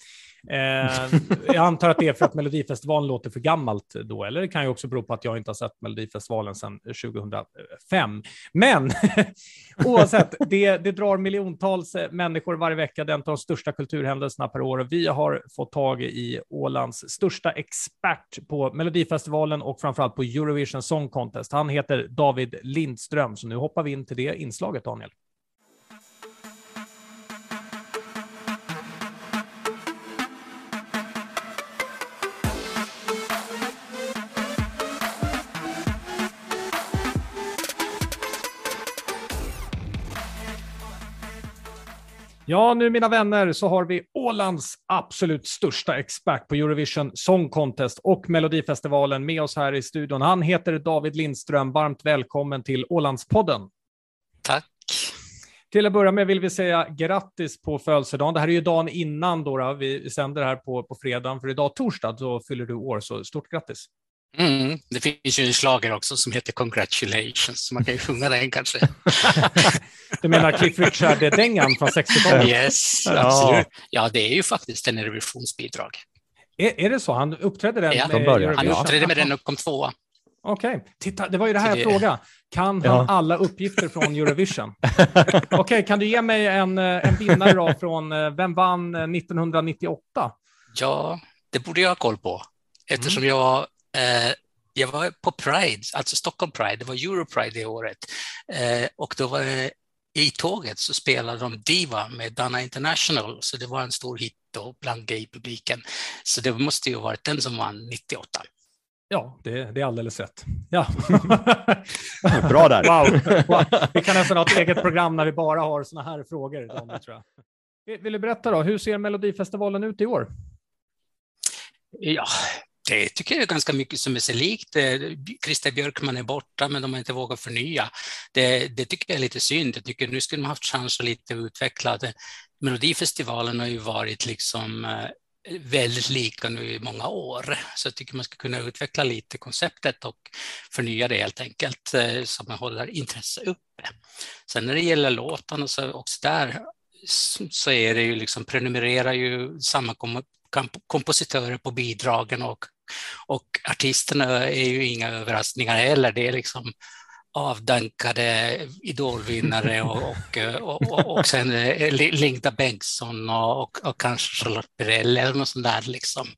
[SPEAKER 1] Eh, jag antar att det är för att Melodifestivalen låter för gammalt då, eller det kan ju också bero på att jag inte har sett Melodifestivalen sedan 2005. Men [LAUGHS] oavsett, det, det drar miljontals eh, människor varje vecka. det är en av de största kulturhändelserna per år. Och vi har fått tag i Ålands största expert på Melodifestivalen och framförallt på Eurovision Song Contest. Han heter David Lindström, så nu hoppar vi in till det inslaget, Daniel. Ja, nu mina vänner så har vi Ålands absolut största expert på Eurovision Song Contest och Melodifestivalen med oss här i studion. Han heter David Lindström. Varmt välkommen till Ålandspodden.
[SPEAKER 4] Tack.
[SPEAKER 1] Till att börja med vill vi säga grattis på födelsedagen. Det här är ju dagen innan då, då. vi sänder här på, på fredagen, för idag torsdag så fyller du år, så stort grattis.
[SPEAKER 4] Mm, det finns ju en slager också som heter Congratulations, så man kan ju sjunga den kanske. [LAUGHS]
[SPEAKER 1] Du menar Cliff Richard-dängan från 60-talet?
[SPEAKER 4] Yes,
[SPEAKER 2] Ja.
[SPEAKER 4] absolut. Ja, det är ju faktiskt en revisionsbidrag.
[SPEAKER 1] Är, är det så? Han uppträdde den
[SPEAKER 4] Ja,
[SPEAKER 1] med
[SPEAKER 2] början.
[SPEAKER 4] Han uppträdde med den och kom tvåa.
[SPEAKER 1] Okej, titta, det var ju det här jag
[SPEAKER 4] det-
[SPEAKER 1] frågade. Kan han
[SPEAKER 2] Ja.
[SPEAKER 1] alla uppgifter från Eurovision? [LAUGHS] Okej, kan du ge mig en, eh, en vinnare då från, eh, vem vann eh, 1998?
[SPEAKER 4] Ja, det borde jag ha koll på, eftersom jag, eh, jag var på Pride, alltså Stockholm Pride, det var Europride det året, eh, och då var det, i tåget så spelade de Diva med Dana International, så det var en stor hit då bland gaypubliken. Så det måste ju ha varit den som vann 98.
[SPEAKER 1] Ja, det, det är alldeles rätt. Ja. [LAUGHS]
[SPEAKER 2] Bra där.
[SPEAKER 1] Wow. [LAUGHS] wow. Vi kan nästan ha ett eget program när vi bara har såna här frågor. Daniel, tror jag. Vill- Vill du berätta då, hur ser Melodifestivalen ut i år?
[SPEAKER 4] Ja, det tycker jag är ganska mycket som är sig likt. Eh, Christer Björkman är borta, men de har inte vågat förnya. Det, det tycker jag är lite synd. Jag tycker nu skulle man haft chans att lite utveckla det. Melodifestivalen har ju varit liksom eh, väldigt lika nu i många år, så jag tycker man ska kunna utveckla lite konceptet och förnya det helt enkelt, eh, så att man håller intresse uppe. Sen när det gäller låtarna så också där så- är det ju liksom prenumererar ju samma kompositörer på bidragen och, och artisterna är ju inga överraskningar heller. Det är liksom avdankade idolvinnare och, och, och, och, sen eh, Linda Bengtsson och, och, och kanske Charlotte Perrelli eller något sånt där liksom.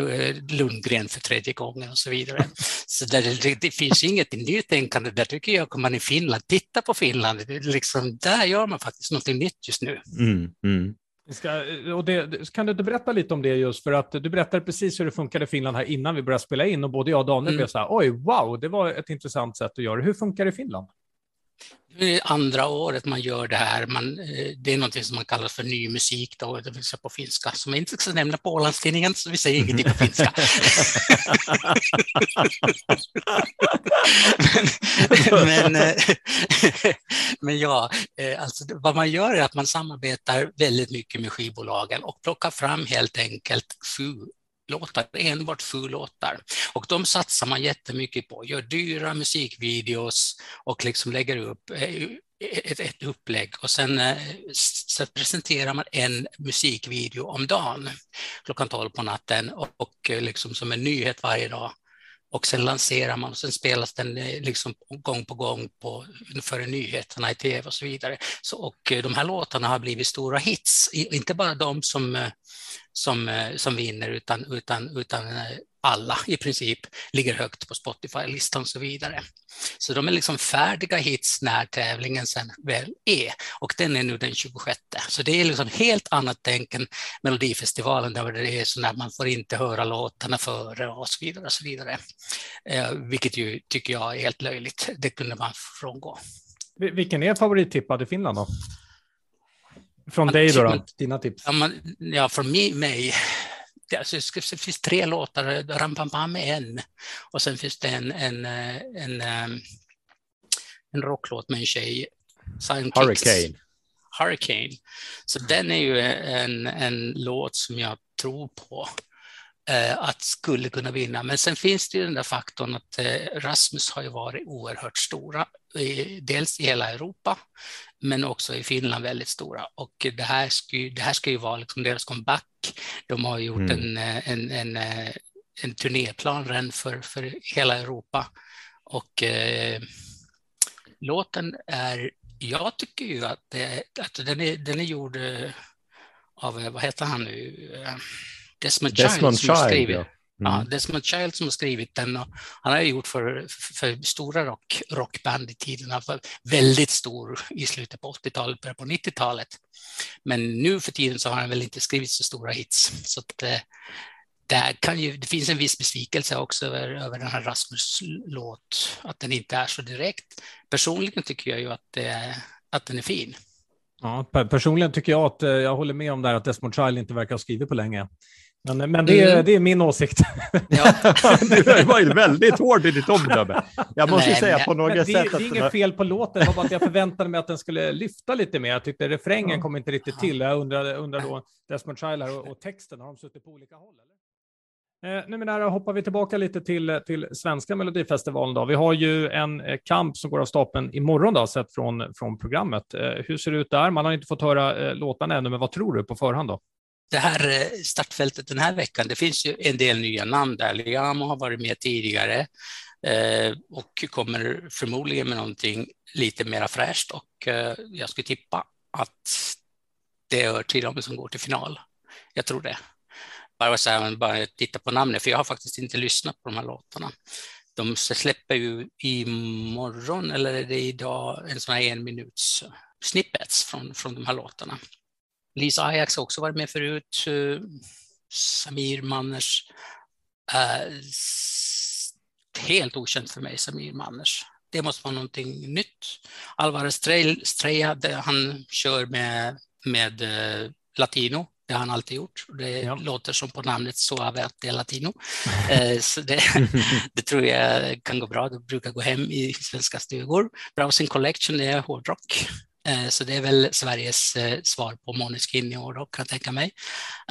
[SPEAKER 4] Eh, Lundgren för tredje gången och så vidare. Så där, det, det finns inget nytänkande där tycker jag, kommer man i Finland, titta på Finland, liksom, där gör man faktiskt något nytt just nu.
[SPEAKER 2] Mm, mm.
[SPEAKER 1] Ska, och det, kan du inte berätta lite om det just för att du berättade precis hur det funkade i Finland här innan vi började spela in och både jag och Daniel mm. blev så här, oj, wow, det var ett intressant sätt att göra det. Hur funkar det i Finland?
[SPEAKER 4] Det är andra året man gör det här. Man, eh, det är något som man kallar för ny musik, då, det vill säga på finska, som jag inte ska nämna på Ålandstidningen, så vi säger [LAUGHS] ingenting på finska. [LAUGHS] men, men, eh, [LAUGHS] men, ja, eh, alltså, vad man gör är att man samarbetar väldigt mycket med skivbolagen och plockar fram helt enkelt sju låtar, enbart fullåtar. Och de satsar man jättemycket på, gör dyra musikvideos och liksom lägger upp eh, ett, ett upplägg. Och sen eh, så presenterar man en musikvideo om dagen klockan 12 på natten och, och eh, liksom som en nyhet varje dag och sen lanserar man och sen spelas den eh, liksom gång på gång på, före nyheterna i tv och så vidare. Så, och eh, de här låtarna har blivit stora hits, inte bara de som eh, som, som vinner, utan, utan, utan alla i princip ligger högt på Spotify-listan och så vidare. Så de är liksom färdiga hits när tävlingen sen väl är och den är nu den 26. Så det är liksom helt annat tänk än Melodifestivalen där det är så att man får inte höra låtarna före och så vidare. Och så vidare. Eh, vilket ju tycker jag är helt löjligt. Det kunde man frångå.
[SPEAKER 1] Vilken är favorittippad i Finland då? Från man, dig då, då? dina tips?
[SPEAKER 4] Ja, man, ja från mig. Det, alltså, det finns tre låtar, Rampampam är en och sen finns det en, en, en, en, en rocklåt med en tjej,
[SPEAKER 2] Hurricane.
[SPEAKER 4] Hurricane. Så den är ju en, en låt som jag tror på eh, att skulle kunna vinna. Men sen finns det ju den där faktorn att eh, Rasmus har ju varit oerhört stora, dels i hela Europa, men också i Finland väldigt stora. Och det här ska ju, det här ska ju vara liksom deras comeback. De har gjort mm. en, en, en, en turnéplan redan för, för hela Europa. Och eh, låten är, jag tycker ju att, det, att den, är, den är gjord eh, av, vad heter han nu, Desmond, Desmond Child. Som Child ja. Mm. Ja, Desmond Child som har skrivit den och han har gjort för, för stora rock, rockband i tiderna, för väldigt stor i slutet på 80-talet, början på 90-talet. Men nu för tiden så har han väl inte skrivit så stora hits. Så att, eh, där kan ju, det finns en viss besvikelse också över, över den här Rasmus-låt, att den inte är så direkt. Personligen tycker jag ju att, det, att den är fin.
[SPEAKER 1] Ja, personligen tycker jag att eh, jag håller med om det här att Desmond Child inte verkar ha skrivit på länge. Men, men det, mm. det är min åsikt.
[SPEAKER 2] Ja. [LAUGHS] du var ju väldigt hård i ditt omdöme. Jag måste Nej, säga på något
[SPEAKER 1] det,
[SPEAKER 2] sätt.
[SPEAKER 1] Det är inget fel på låten, det var bara att jag förväntade mig att den skulle lyfta lite mer. Jag tyckte refrängen ja. kom inte riktigt till. Jag undrar, undrar då, Desmond Child och, och, texten, har de suttit på olika håll? Eller? Eh, nu med det hoppar vi tillbaka lite till, till svenska Melodifestivalen. Då. Vi har ju en eh, kamp som går av stapeln imorgon, då, sett från, från programmet. Eh, hur ser det ut där? Man har inte fått höra eh, låtarna ännu, men vad tror du på förhand? då?
[SPEAKER 4] Det här eh, startfältet den här veckan, det finns ju en del nya namn där. Liamo har varit med tidigare eh, och kommer förmodligen med någonting lite mera fräscht och eh, jag skulle tippa att det hör till dem som går till final. Jag tror det. Bara, så här, bara titta på namnet, för jag har faktiskt inte lyssnat på de här låtarna. De släpper ju imorgon, eller är det idag, en sån här en minuts snippets från, från de här låtarna. Lisa Ajax har också varit med förut. Eh, Samir Manners. Uh, helt okänt för mig, Samir Manners. Det måste vara någonting nytt. Alvarez Streja, han kör med, med uh, latino. Det har han alltid gjort. Det ja. låter som på namnet Suave att det är latino. uh, [LAUGHS] så det, [LAUGHS] det, tror jag kan gå bra. Det brukar gå hem i svenska stugor. Browsing Collection är hårdrock. Eh, så det är väl Sveriges eh, svar på Måneskin i år då, kan jag tänka mig.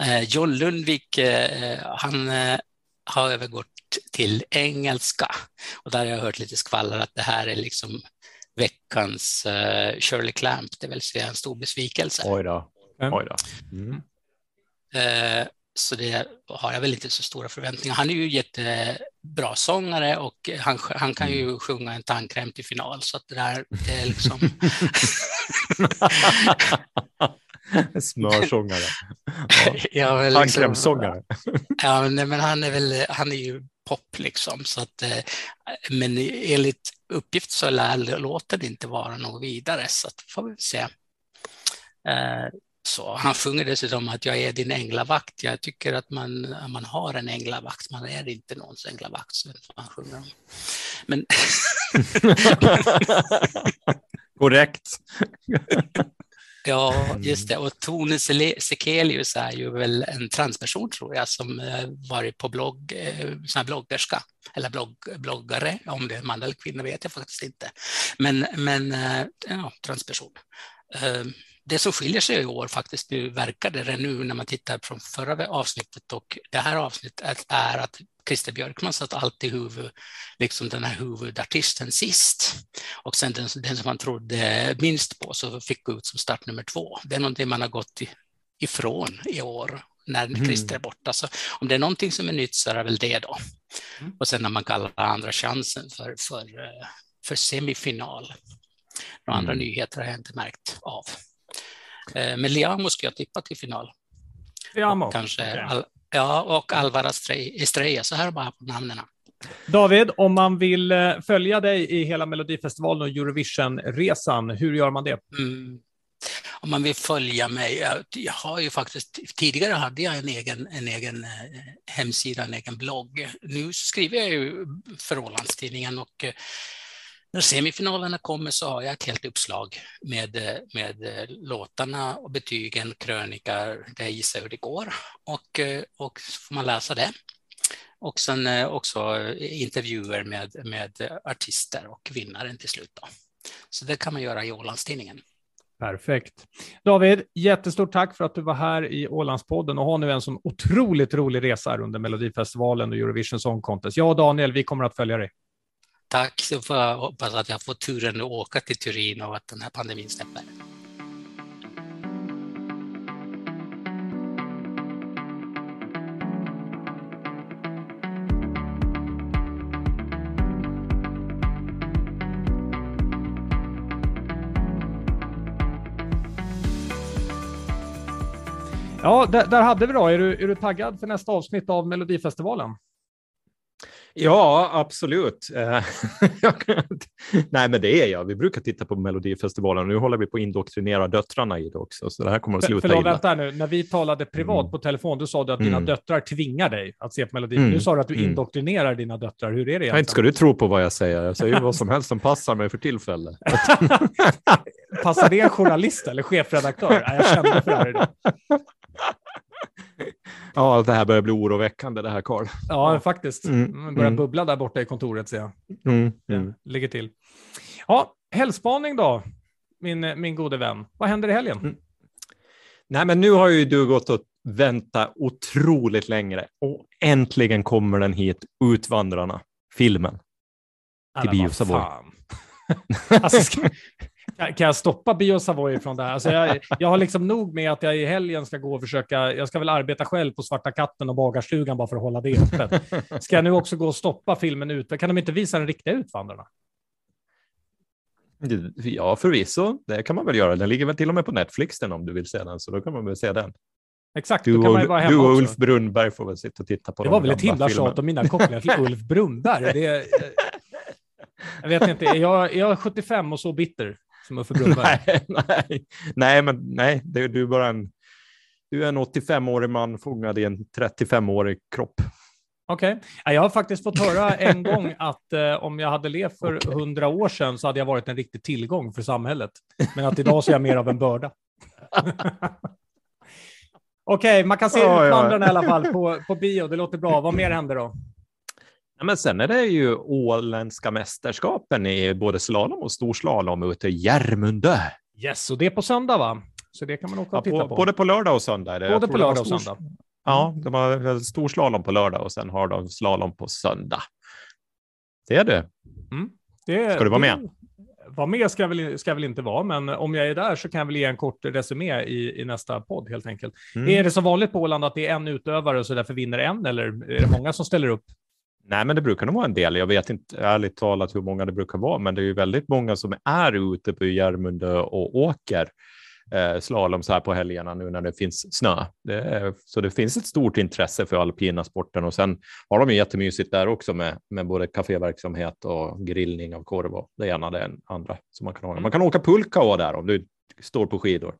[SPEAKER 4] Eh, John Lundvik, han har övergått till engelska och där har jag hört lite skvaller att det här är liksom veckans Shirley Clamp, det vill säga en stor besvikelse.
[SPEAKER 2] Oj då. Oj då. Mm.
[SPEAKER 4] Så det har jag väl inte så stora förväntningar. Han är ju jättebra sångare och han, han kan ju mm. sjunga en tandkräm till final. Så att det där [LAUGHS] det är liksom... [LAUGHS]
[SPEAKER 2] Smörsångare.
[SPEAKER 4] Ja. [LAUGHS]
[SPEAKER 2] Tandkrämssångare.
[SPEAKER 4] Liksom, ja, men, han är väl, han är ju pop liksom. Så att, eh, men enligt uppgift så lär låten inte vara något vidare, så att får vi se. Så han sjunger dessutom att jag är din änglavakt. Jag tycker att man, man har en änglavakt, man är inte någons änglavakt. Så han sjunger om. Men... [LAUGHS]
[SPEAKER 2] Korrekt.
[SPEAKER 4] Ja, just det. Och Tone Sekelius är ju väl en transperson tror jag som eh, varit på blogg, eh, sån bloggerska eller blogg, bloggare. Om det är man eller kvinna vet jag faktiskt inte. Men, men eh, ja, transperson. Det som skiljer sig i år faktiskt, nu verkar det nu när man tittar från förra avsnittet och det här avsnittet är att Christer Björkman satt alltid huvud, liksom den här huvudartisten sist. Och sen den, den som man trodde minst på så fick gå ut som start nummer två. Det är någonting man har gått ifrån i år när mm. Christer är borta. Så om det är någonting som är nytt så är det väl det då. Mm. Och sen när man kallar andra chansen för, för, för semifinal. Några mm. andra nyheter har jag inte märkt av. Eh, men Liamo ska jag tippa till final.
[SPEAKER 1] Liamo?
[SPEAKER 4] Kanske okay. Ja, och Alvaro Estrella, så här bara på namnen.
[SPEAKER 1] David, om man vill eh, följa dig i hela Melodifestivalen och Eurovision-resan, hur gör man det? Mm.
[SPEAKER 4] Om man vill följa mig, jag, har ju faktiskt, tidigare hade jag en egen, en egen eh, hemsida, en egen blogg. Nu skriver jag ju för Ålandstidningen och när semifinalerna kommer så har jag ett helt uppslag med, med eh, låtarna och betygen, krönikor, det gissar hur det går. Och, eh, och så får man läsa det. Och sen eh, också intervjuer med, med artister och vinnaren till slut. Då. Så det kan man göra i Ålandstidningen.
[SPEAKER 1] Perfekt. David, jättestort tack för att du var här i Ålandspodden och har nu en sån otroligt rolig resa under Melodifestivalen och Eurovision Song Contest. Jag och Daniel, vi kommer att följa dig.
[SPEAKER 4] Tack, så får jag hoppas att jag får turen att åka till Turin och att den här pandemin släpper.
[SPEAKER 1] Ja, där, där, hade vi då. Är du, är du taggad för nästa avsnitt av Melodifestivalen?
[SPEAKER 2] Ja, absolut. Eh, [LAUGHS] Nej, men det är jag. Vi brukar titta på Melodifestivalen. Nu håller vi på att indoktrinera döttrarna i det också, så det här kommer att sluta för, förlåt, illa.
[SPEAKER 1] Vänta nu. När vi talade privat mm. på telefon, då sa du att dina mm. döttrar tvingar dig att se på Melodifestivalen. Mm. Nu sa du att du mm. indoktrinerar dina döttrar. Hur är det egentligen?
[SPEAKER 2] inte ska du tro på vad jag säger. Jag säger vad som helst som passar mig för tillfället. [LAUGHS]
[SPEAKER 1] passar det en journalist eller chefredaktör? jag kände för det här idag.
[SPEAKER 2] Ja, det här börjar bli oroväckande det här Karl.
[SPEAKER 1] Ja, faktiskt. Mm, börjar mm. bubbla där borta i kontoret ser jag. Mm, mm. Ligger till. Ja, helgspaning då, min, min gode vän. Vad händer i helgen? Mm.
[SPEAKER 2] Nej, men nu har ju du gått och väntat otroligt länge och äntligen kommer den hit, Utvandrarna, filmen. Till Bio Savoy. [LAUGHS]
[SPEAKER 1] alltså, ska, kan, jag stoppa Bio Savoy från det här? Alltså jag, jag har liksom nog med att jag i helgen ska gå och försöka, jag ska väl arbeta själv på Svarta katten och bagarstugan bara för att hålla det öppet. Ska jag nu också gå och stoppa filmen ut? Kan de inte visa den riktiga Utvandrarna?
[SPEAKER 2] Ja, förvisso. Det kan man väl göra. Den ligger väl till och med på Netflix den om du vill se den, så då kan man väl se den.
[SPEAKER 1] Exakt,
[SPEAKER 2] du,
[SPEAKER 1] och,
[SPEAKER 2] du och Ulf Brunnberg får väl sitta och titta på
[SPEAKER 1] Det var väl ett himla tjat om mina kopplingar till Ulf Brunnberg. Det, jag vet inte, jag, jag är 75 och så bitter som Uffe Brunnberg. [LAUGHS]
[SPEAKER 2] nej, nej, nej, men nej, det, du är bara en, du är en 85-årig man fångad i en 35-årig kropp.
[SPEAKER 1] Okej. Okay. Jag har faktiskt fått höra en gång att eh, om jag hade levt för hundra okay. år sedan så hade jag varit en riktig tillgång för samhället. Men att idag så är jag mer av en börda. [LAUGHS] Okej, okay, man kan se oh, ja. i alla fall på, på bio. Det låter bra. Vad mer händer då?
[SPEAKER 2] Ja, men sen är det ju åländska mästerskapen i både slalom och storslalom ute i Järmundö.
[SPEAKER 1] Yes, och det är på söndag va? Så det kan man åka och titta
[SPEAKER 2] på,
[SPEAKER 1] på.
[SPEAKER 2] Både på lördag och söndag.
[SPEAKER 1] Både på lördag och söndag.
[SPEAKER 2] Ja, de har storslalom på lördag och sen har de slalom på söndag. Det är det. Mm. det ska du vara med?
[SPEAKER 1] Vara med ska jag, väl, ska jag väl inte vara, men om jag är där så kan jag väl ge en kort resumé i, i nästa podd helt enkelt. Mm. Är det som vanligt på Åland att det är en utövare så därför vinner en, eller är det många som ställer upp?
[SPEAKER 2] Nej, men det brukar nog vara en del. Jag vet inte ärligt talat hur många det brukar vara, men det är ju väldigt många som är ute på Järmundö och åker eh, slalom så här på helgerna nu när det finns snö. Det är, så det finns ett stort intresse för alpina sporten och sen har de ju jättemysigt där också med, med både kaféverksamhet och grillning av korv och det ena det andra som man kan ha. Man kan åka pulka där om du står på skidor.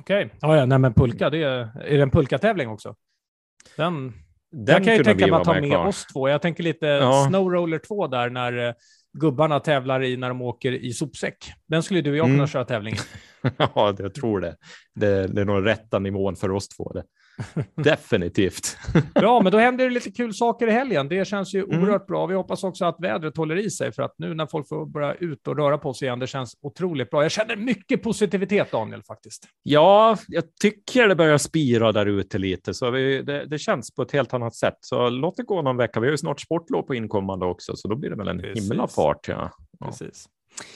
[SPEAKER 1] Okej, okay. ja, ja, nej, men pulka, det är, är det en pulkatävling också? Den,
[SPEAKER 2] den
[SPEAKER 1] jag kan ju tänka mig att ta
[SPEAKER 2] med
[SPEAKER 1] med oss två. Jag tänker lite
[SPEAKER 2] Ja.
[SPEAKER 1] Snowroller 2 där när eh, gubbarna tävlar i när de åker i sopsäck. Den skulle du och jag kunna
[SPEAKER 2] Mm.
[SPEAKER 1] köra tävling. [LAUGHS]
[SPEAKER 2] Ja, jag tror det. det. Det är nog rätta nivån för oss två. Det. [LAUGHS] Definitivt. [LAUGHS]
[SPEAKER 1] Bra, men då händer det lite kul saker i helgen. Det känns ju
[SPEAKER 2] Mm.
[SPEAKER 1] oerhört bra. Vi hoppas också att vädret håller i sig för att nu när folk får börja ut och röra på sig igen, det känns otroligt bra. Jag känner mycket positivitet, Daniel, faktiskt.
[SPEAKER 2] Ja, jag tycker det börjar spira där ute lite, så vi, det, det känns på ett helt annat sätt. Så låt det gå någon vecka. Vi har ju snart sportlov på inkommande också, så då blir det väl en
[SPEAKER 1] Precis.
[SPEAKER 2] himla fart. Ja. Ja.
[SPEAKER 1] Precis.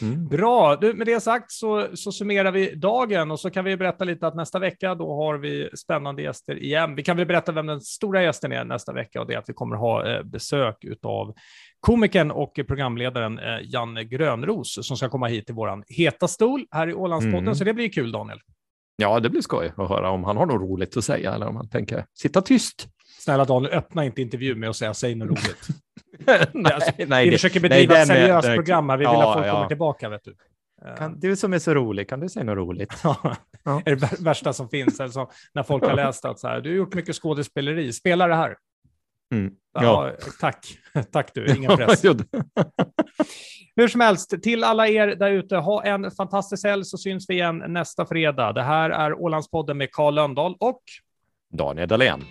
[SPEAKER 2] Mm.
[SPEAKER 1] Bra, du, med det sagt så, så summerar vi dagen och så kan vi berätta lite att nästa vecka då har vi spännande gäster igen. Vi kan väl berätta vem den stora gästen är nästa vecka och det är att vi kommer ha eh, besök av komikern och programledaren eh, Janne Grönros som ska komma hit till våran heta stol här i Ålandspodden.
[SPEAKER 2] Mm.
[SPEAKER 1] Så det blir kul, Daniel.
[SPEAKER 2] ja, det blir skoj att höra om han har något roligt att säga eller om han tänker sitta tyst.
[SPEAKER 1] Snälla Daniel, öppna inte intervjun med att säga säg något roligt. [LAUGHS] [LAUGHS]
[SPEAKER 2] nej,
[SPEAKER 1] Alltså,
[SPEAKER 2] nej,
[SPEAKER 1] vi
[SPEAKER 2] det-
[SPEAKER 1] försöker
[SPEAKER 2] nej,
[SPEAKER 1] bedriva ett
[SPEAKER 2] den är-
[SPEAKER 1] seriöst
[SPEAKER 2] är-
[SPEAKER 1] program här. Vi vill
[SPEAKER 2] Ja,
[SPEAKER 1] att folk
[SPEAKER 2] ja.
[SPEAKER 1] kommer tillbaka, vet du.
[SPEAKER 2] Kan, du som är så rolig, kan du säga något roligt?
[SPEAKER 1] Ja,
[SPEAKER 2] Ja.
[SPEAKER 1] är det vär- värsta som finns. Eller när folk har läst att så här, du har gjort mycket skådespeleri, spela det här.
[SPEAKER 2] Mm.
[SPEAKER 1] Ja, tack. [LAUGHS] Tack du, [LAUGHS] ingen press.
[SPEAKER 2] Ja, det-
[SPEAKER 1] Hur som helst, till alla er där ute, ha en fantastisk helg så syns vi igen nästa fredag. Det här är Ålandspodden med Carl Lönndahl och
[SPEAKER 2] Daniel Dahlén.